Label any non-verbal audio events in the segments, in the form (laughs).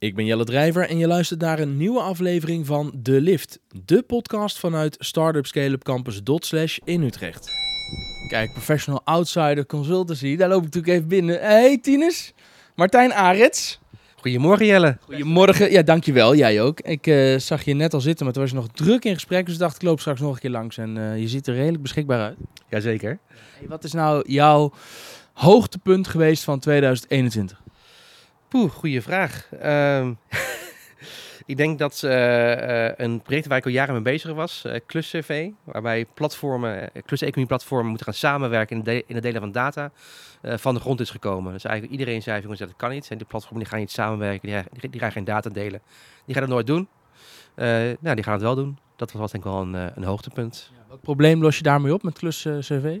Ik ben Jelle Drijver en je luistert naar een nieuwe aflevering van De Lift, de podcast vanuit Startup Scale-up Campus Dotslash in Utrecht. Kijk, Professional Outsider Consultancy, daar loop ik natuurlijk even binnen. Hey Tines, Martijn Arets. Goedemorgen Jelle. Goedemorgen, ja dankjewel, jij ook. Ik eh, zag je net al zitten, maar toen was je nog druk in gesprek, dus ik dacht ik loop straks nog een keer langs en eh, je ziet er redelijk beschikbaar uit. Jazeker. Hey, wat is nou jouw hoogtepunt geweest van 2021? Poeh, goede vraag. Ehm, (laughs) ik denk dat eh, eh, een project waar ik al jaren mee bezig was, uh, KlusCV, waarbij platformen, klus-economie platformen moeten gaan samenwerken in, de, in het delen van data, van de grond is gekomen. Dus eigenlijk iedereen zei, jongens, dat kan niet. En de platformen die gaan niet samenwerken, die, die, die gaan geen data delen. Die gaan het nooit doen. nou, die gaan het wel doen. Dat was denk ik wel een, een hoogtepunt. Ja, welk probleem los je daarmee op met KlusCV?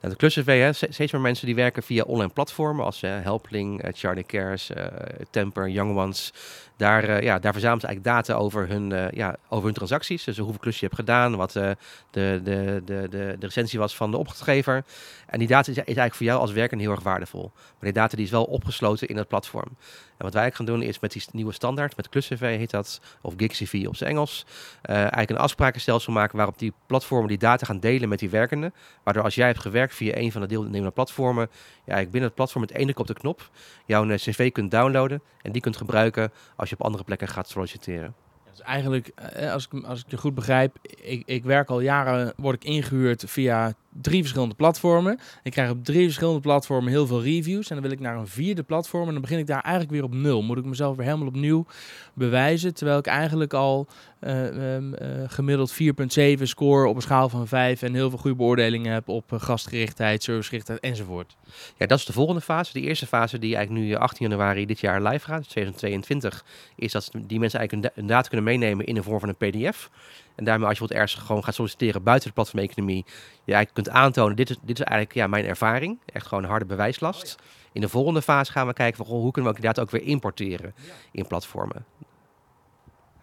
Nou, de kluscv, hè, steeds meer mensen die werken via online platformen als Helpling, uh, Charlie Cares, uh, Temper, Young Ones. Daar, ja, daar verzamelen ze eigenlijk data over hun, ja, over hun transacties. Dus hoeveel klussen je hebt gedaan, wat de, de, de, de, de recensie was van de opdrachtgever. En die data is, is eigenlijk voor jou als werker heel erg waardevol. Maar die data die is wel opgesloten in het platform. En wat wij gaan doen is met die nieuwe standaard, met KlusCV heet dat, of GigCV op zijn Engels, eigenlijk een afsprakenstelsel maken waarop die platformen die data gaan delen met die werkenden. Waardoor als jij hebt gewerkt via een van de deelnemende platformen, ja, ik binnen het platform met één op de knop jouw cv kunt downloaden en die kunt gebruiken als je op andere plekken gaat solliciteren. Dus eigenlijk, als ik, als ik je goed begrijp, ik, ik werk al jaren, word ik ingehuurd via drie verschillende platformen. Ik krijg op drie verschillende platformen heel veel reviews. En dan wil ik naar een vierde platform. En dan begin ik daar eigenlijk weer op nul. Moet ik mezelf weer helemaal opnieuw bewijzen. Terwijl ik eigenlijk al uh, uh, gemiddeld 4,7 score op een schaal van 5. En heel veel goede beoordelingen heb op uh, gastgerichtheid, servicegerichtheid enzovoort. Ja, dat is de volgende fase. Die eerste fase die eigenlijk nu 18 januari dit jaar live gaat, 2022, is dat die mensen eigenlijk een, data kunnen meenemen in de vorm van een pdf. En daarmee als je wat ergens gewoon gaat solliciteren buiten de platformeconomie, je eigenlijk kunt aantonen, dit is, dit is eigenlijk ja, mijn ervaring. Echt gewoon harde bewijslast. In de volgende fase gaan we kijken van, hoe kunnen we die data ook weer importeren in platformen.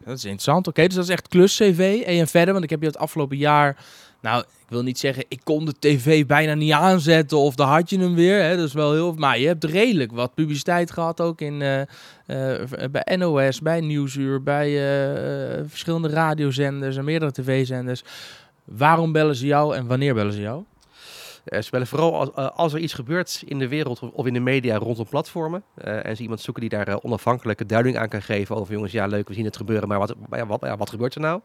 Dat is interessant. Oké, dus dat is echt klus-CV. En verder, want ik heb je het afgelopen jaar... Nou, ik wil niet zeggen, ik kon de tv bijna niet aanzetten of dan had je hem weer. Hè. Dat is wel heel... Maar je hebt redelijk wat publiciteit gehad ook in, uh, uh, bij NOS, bij Nieuwsuur, bij uh, verschillende radiozenders en meerdere tv-zenders. Waarom bellen ze jou en wanneer bellen ze jou? Uh, ze bellen vooral als, uh, als, er iets gebeurt in de wereld of in de media rondom platformen. Uh, en ze iemand zoeken die daar onafhankelijke duiding aan kan geven over jongens, ja leuk, we zien het gebeuren, maar wat, ja, wat, ja, wat gebeurt er nou?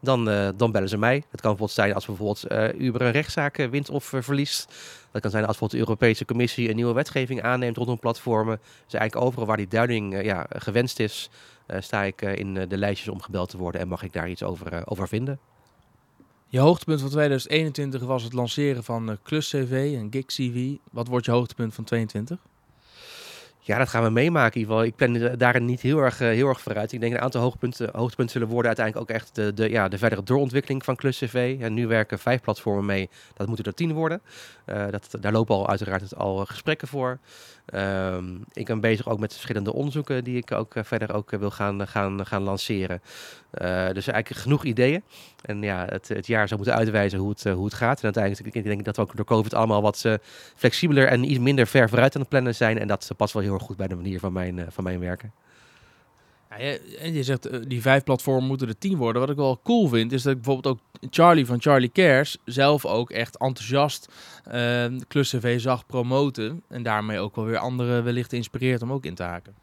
Dan, dan bellen ze mij. Het kan bijvoorbeeld zijn als bijvoorbeeld Uber een rechtszaak wint of verliest. Dat kan zijn als bijvoorbeeld de Europese Commissie een nieuwe wetgeving aanneemt rondom platformen. Dus eigenlijk overal waar die duiding ja, gewenst is, sta ik in de lijstjes om gebeld te worden en mag ik daar iets over, over vinden. Je hoogtepunt van 2021 was het lanceren van uh, Klus CV en Gig CV. Wat wordt je hoogtepunt van 2022? Ja, dat gaan we meemaken. In ieder geval. Ik ben daar niet heel erg, uh, heel erg vooruit. Ik denk een aantal hoogtepunten, hoogtepunten zullen worden uiteindelijk ook echt de, de, ja, de verdere doorontwikkeling van Klus CV. En nu werken vijf platformen mee. Dat moeten er tien worden. Uh, dat, daar lopen al uiteraard al gesprekken voor. Um, ik ben bezig ook met verschillende onderzoeken die ik ook verder ook wil gaan, gaan, gaan lanceren. dus eigenlijk genoeg ideeën. En ja, het, het jaar zou moeten uitwijzen hoe het, hoe het gaat. En uiteindelijk ik denk dat we ook door COVID allemaal wat flexibeler en iets minder ver vooruit aan het plannen zijn. En dat past wel heel erg goed bij de manier van mijn, van mijn werken. Ja, je, je zegt uh, die vijf platformen moeten er tien worden. Wat ik wel cool vind, is dat ik bijvoorbeeld ook Charlie van Charlie Cares zelf ook echt enthousiast uh, Klus CV zag promoten. En daarmee ook wel weer anderen wellicht inspireert om ook in te haken.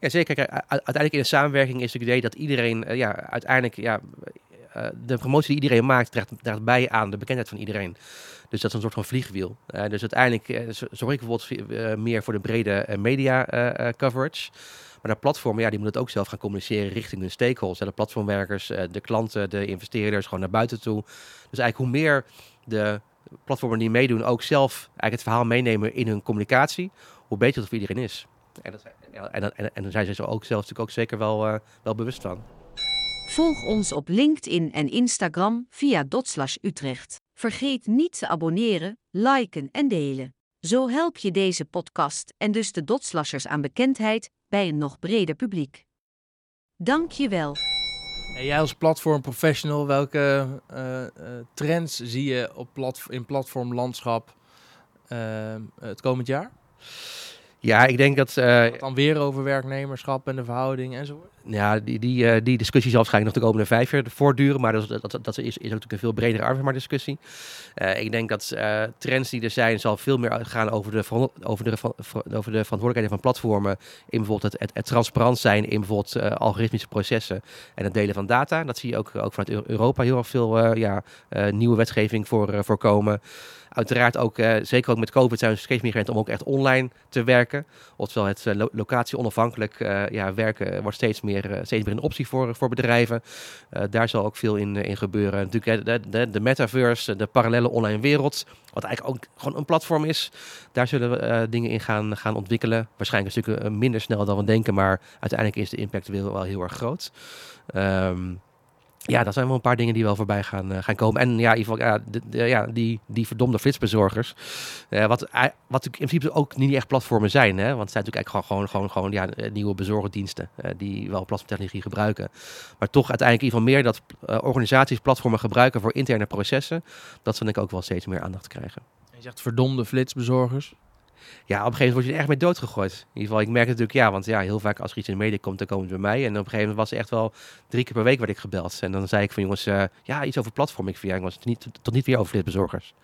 Ja, zeker. Kijk, uiteindelijk in de samenwerking is het idee dat iedereen uh, ja, uiteindelijk ja, de promotie die iedereen maakt, draagt, draagt bij aan de bekendheid van iedereen. Dus dat is een soort van vliegwiel. Uh, dus uiteindelijk uh, zorg ik bijvoorbeeld meer voor de brede media coverage. Maar de platformen, ja, die moeten het ook zelf gaan communiceren richting hun stakeholders. De platformwerkers, de klanten, de investeerders, gewoon naar buiten toe. Dus eigenlijk hoe meer de platformen die meedoen ook zelf eigenlijk het verhaal meenemen in hun communicatie, hoe beter het voor iedereen is. En, dat, en, en, daar zijn ze ook zelf natuurlijk ook zeker wel, wel bewust van. Volg ons op LinkedIn en Instagram via Dotslash Utrecht. Vergeet niet te abonneren, liken en delen. Zo help je deze podcast en dus de Dotslashers aan bekendheid bij een nog breder publiek. Dank je wel. En jij als platformprofessional, welke uh, uh, trends zie je op plat in platformlandschap uh, het komend jaar? Ja, ik denk dat... eh, Dan weer over werknemerschap en de verhouding enzovoort. Ja, die, die, eh, die discussie zal waarschijnlijk nog de komende vijf jaar voortduren. Maar dat, dat, dat is, is ook natuurlijk een veel bredere arbeidsmarktdiscussie. Eh ik denk dat eh, trends die er zijn, zal veel meer gaan over de, over de, ver- ver- over de verantwoordelijkheden van platformen. In bijvoorbeeld het, het, transparant zijn in bijvoorbeeld eh, algoritmische processen en het delen van data. Dat zie je ook, ook vanuit Eu- Europa heel erg veel ja, nieuwe wetgeving voor, voor komen. Uiteraard ook, zeker ook met COVID, zijn we steeds meer gewend om ook echt online te werken. Oftewel het lo- locatie onafhankelijk ja, werken wordt steeds meer, eh, steeds meer een optie voor, voor bedrijven. Eh, daar zal ook veel in, eh, in gebeuren. Natuurlijk de, de, de metaverse, de parallele online wereld, wat eigenlijk ook gewoon een platform is. Daar zullen we dingen in gaan, gaan ontwikkelen. Waarschijnlijk een stuk minder snel dan we denken, maar uiteindelijk is de impact wel, wel heel erg groot. Ehm, ja, dat zijn wel een paar dingen die wel voorbij gaan, eh, gaan komen. En ja, in ieder geval, ja, ja die, die verdomde flitsbezorgers. Eh, wat, wat in principe ook niet echt platformen zijn. Hè? Want het zijn natuurlijk eigenlijk gewoon, gewoon, gewoon, ja, nieuwe bezorgdiensten die wel platformtechnologie gebruiken. Maar toch uiteindelijk in ieder geval meer dat organisaties platformen gebruiken voor interne processen. Dat zal denk ik ook wel steeds meer aandacht krijgen. Je zegt verdomde flitsbezorgers. Ja, op een gegeven moment word je er echt mee doodgegooid. In ieder geval, ik merk natuurlijk, ja, want ja, heel vaak als er iets in de media komt, dan komen ze bij mij. En op een gegeven moment was het echt wel drie keer per week werd ik gebeld. En dan zei ik van jongens, eh, ja, iets over platform. Ik ja, jongens, niet, tot niet weer over flitsbezorgers.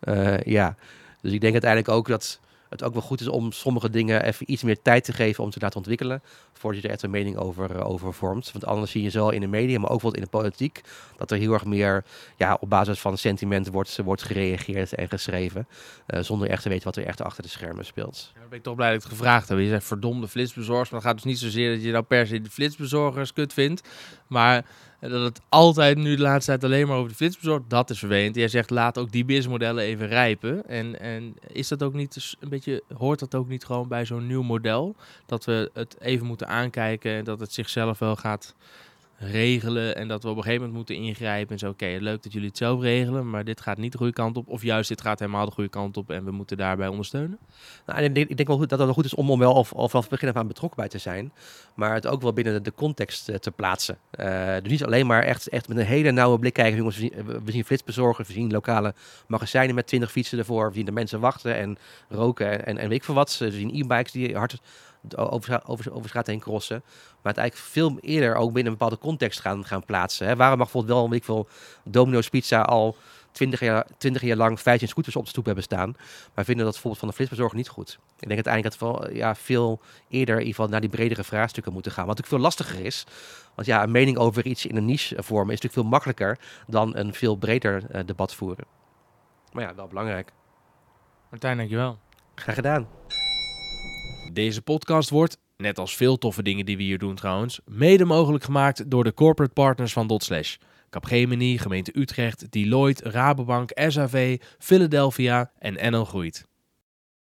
Eh ja, dus ik denk uiteindelijk ook dat het ook wel goed is om sommige dingen even iets meer tijd te geven om te laten ontwikkelen. Voordat je er echt een mening over, eh, over vormt. Want anders zie je zowel in de media, maar ook wel in de politiek, dat er heel erg meer ja, op basis van sentiment wordt, wordt gereageerd en geschreven. eh, zonder echt te weten wat er echt achter de schermen speelt. Ja, ben ik toch blij dat ik het gevraagd heb. Je zegt verdomde flitsbezorgers. Maar het gaat dus niet zozeer dat je nou per se de flitsbezorgers kut vindt. Maar dat het altijd nu de laatste tijd alleen maar over de flitsbezorgers, dat is vervelend. Jij zegt laat ook die businessmodellen even rijpen. En, en is dat ook niet dus een beetje, hoort dat ook niet gewoon bij zo'n nieuw model? Dat we het even moeten aankijken en dat het zichzelf wel gaat regelen en dat we op een gegeven moment moeten ingrijpen en zo. Oké, leuk dat jullie het zelf regelen, maar dit gaat niet de goede kant op. Of juist, dit gaat helemaal de goede kant op en we moeten daarbij ondersteunen. Nou, ik denk, ik denk wel goed dat het goed is om, om wel of, of vanaf het begin af aan betrokken bij te zijn. Maar het ook wel binnen de, context eh, te plaatsen. Eh, dus niet alleen maar echt, echt met een hele nauwe blik kijken. Jongens, we zien, we flitsbezorgers, we zien lokale magazijnen met 20 fietsen ervoor. We zien de mensen wachten en roken en, en, en weet ik veel wat. We zien e-bikes die hard over, over, over straat heen crossen. Maar het eigenlijk veel eerder ook binnen een bepaalde context gaan, gaan plaatsen. Hè. Waarom mag bijvoorbeeld wel, weet ik veel, Domino's Pizza al 20 jaar, 20 jaar lang 15 scooters op de stoep hebben staan. Maar vinden dat bijvoorbeeld van de flitsbezorger niet goed. Ik denk uiteindelijk dat we ja, veel eerder in ieder geval naar die bredere vraagstukken moeten gaan. Wat natuurlijk veel lastiger is. Want ja, een mening over iets in een niche vormen is natuurlijk veel makkelijker dan een veel breder eh, debat voeren. Maar ja, wel belangrijk. Martijn, dankjewel. Graag gedaan. Deze podcast wordt, net als veel toffe dingen die we hier doen trouwens, mede mogelijk gemaakt door de corporate partners van Dotslash. Capgemini, gemeente Utrecht, Deloitte, Rabobank, SAV, Philadelphia en NL Groeit.